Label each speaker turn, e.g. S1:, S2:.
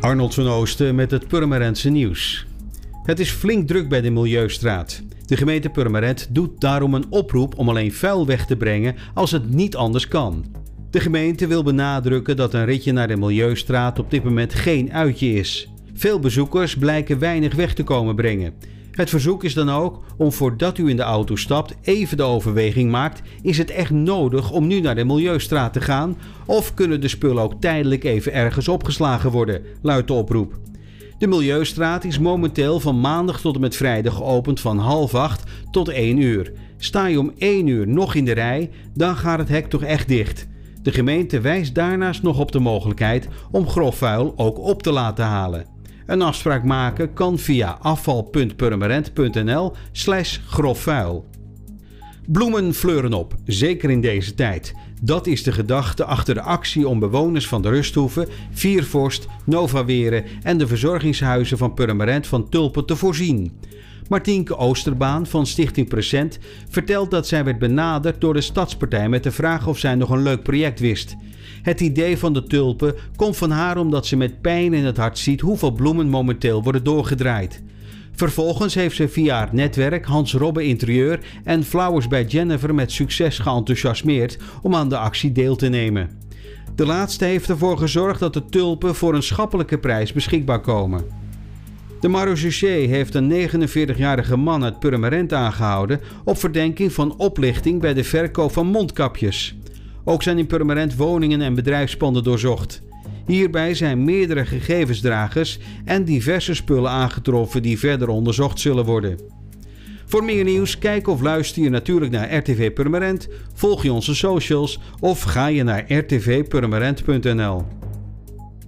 S1: Arnold van Oosten met het Purmerendse nieuws. Het is flink druk bij de Milieustraat. De gemeente Purmerend doet daarom een oproep om alleen vuil weg te brengen als het niet anders kan. De gemeente wil benadrukken dat een ritje naar de Milieustraat op dit moment geen uitje is. Veel bezoekers blijken weinig weg te komen brengen. Het verzoek is dan ook om voordat u in de auto stapt even de overweging maakt: is het echt nodig om nu naar de Milieustraat te gaan? Of kunnen de spullen ook tijdelijk even ergens opgeslagen worden? luidt de oproep. De Milieustraat is momenteel van maandag tot en met vrijdag geopend van half acht tot 1 uur. Sta je om 1 uur nog in de rij, dan gaat het hek toch echt dicht. De gemeente wijst daarnaast nog op de mogelijkheid om grofvuil ook op te laten halen. Een afspraak maken kan via afval.purmerend.nl slash grofvuil. Bloemen fleuren op, zeker in deze tijd. Dat is de gedachte achter de actie om bewoners van de Rusthoeve, Viervorst, Novaweren en de verzorgingshuizen van Purmerend van tulpen te voorzien. Martienke Oosterbaan van Stichting Present vertelt dat zij werd benaderd door de Stadspartij met de vraag of zij nog een leuk project wist. Het idee van de tulpen komt van haar omdat ze met pijn in het hart ziet hoeveel bloemen momenteel worden doorgedraaid. Vervolgens heeft ze via het netwerk Hans Robbe Interieur en Flowers bij Jennifer met succes geenthousiasmeerd om aan de actie deel te nemen. De laatste heeft ervoor gezorgd dat de tulpen voor een schappelijke prijs beschikbaar komen. De marechaussee heeft een 49-jarige man uit Purmerend aangehouden op verdenking van oplichting bij de verkoop van mondkapjes. Ook zijn in Purmerend woningen en bedrijfspanden doorzocht. Hierbij zijn meerdere gegevensdragers en diverse spullen aangetroffen die verder onderzocht zullen worden. Voor meer nieuws, kijk of luister je natuurlijk naar RTV Purmerend, volg je onze socials of ga je naar rtvpurmerend.nl.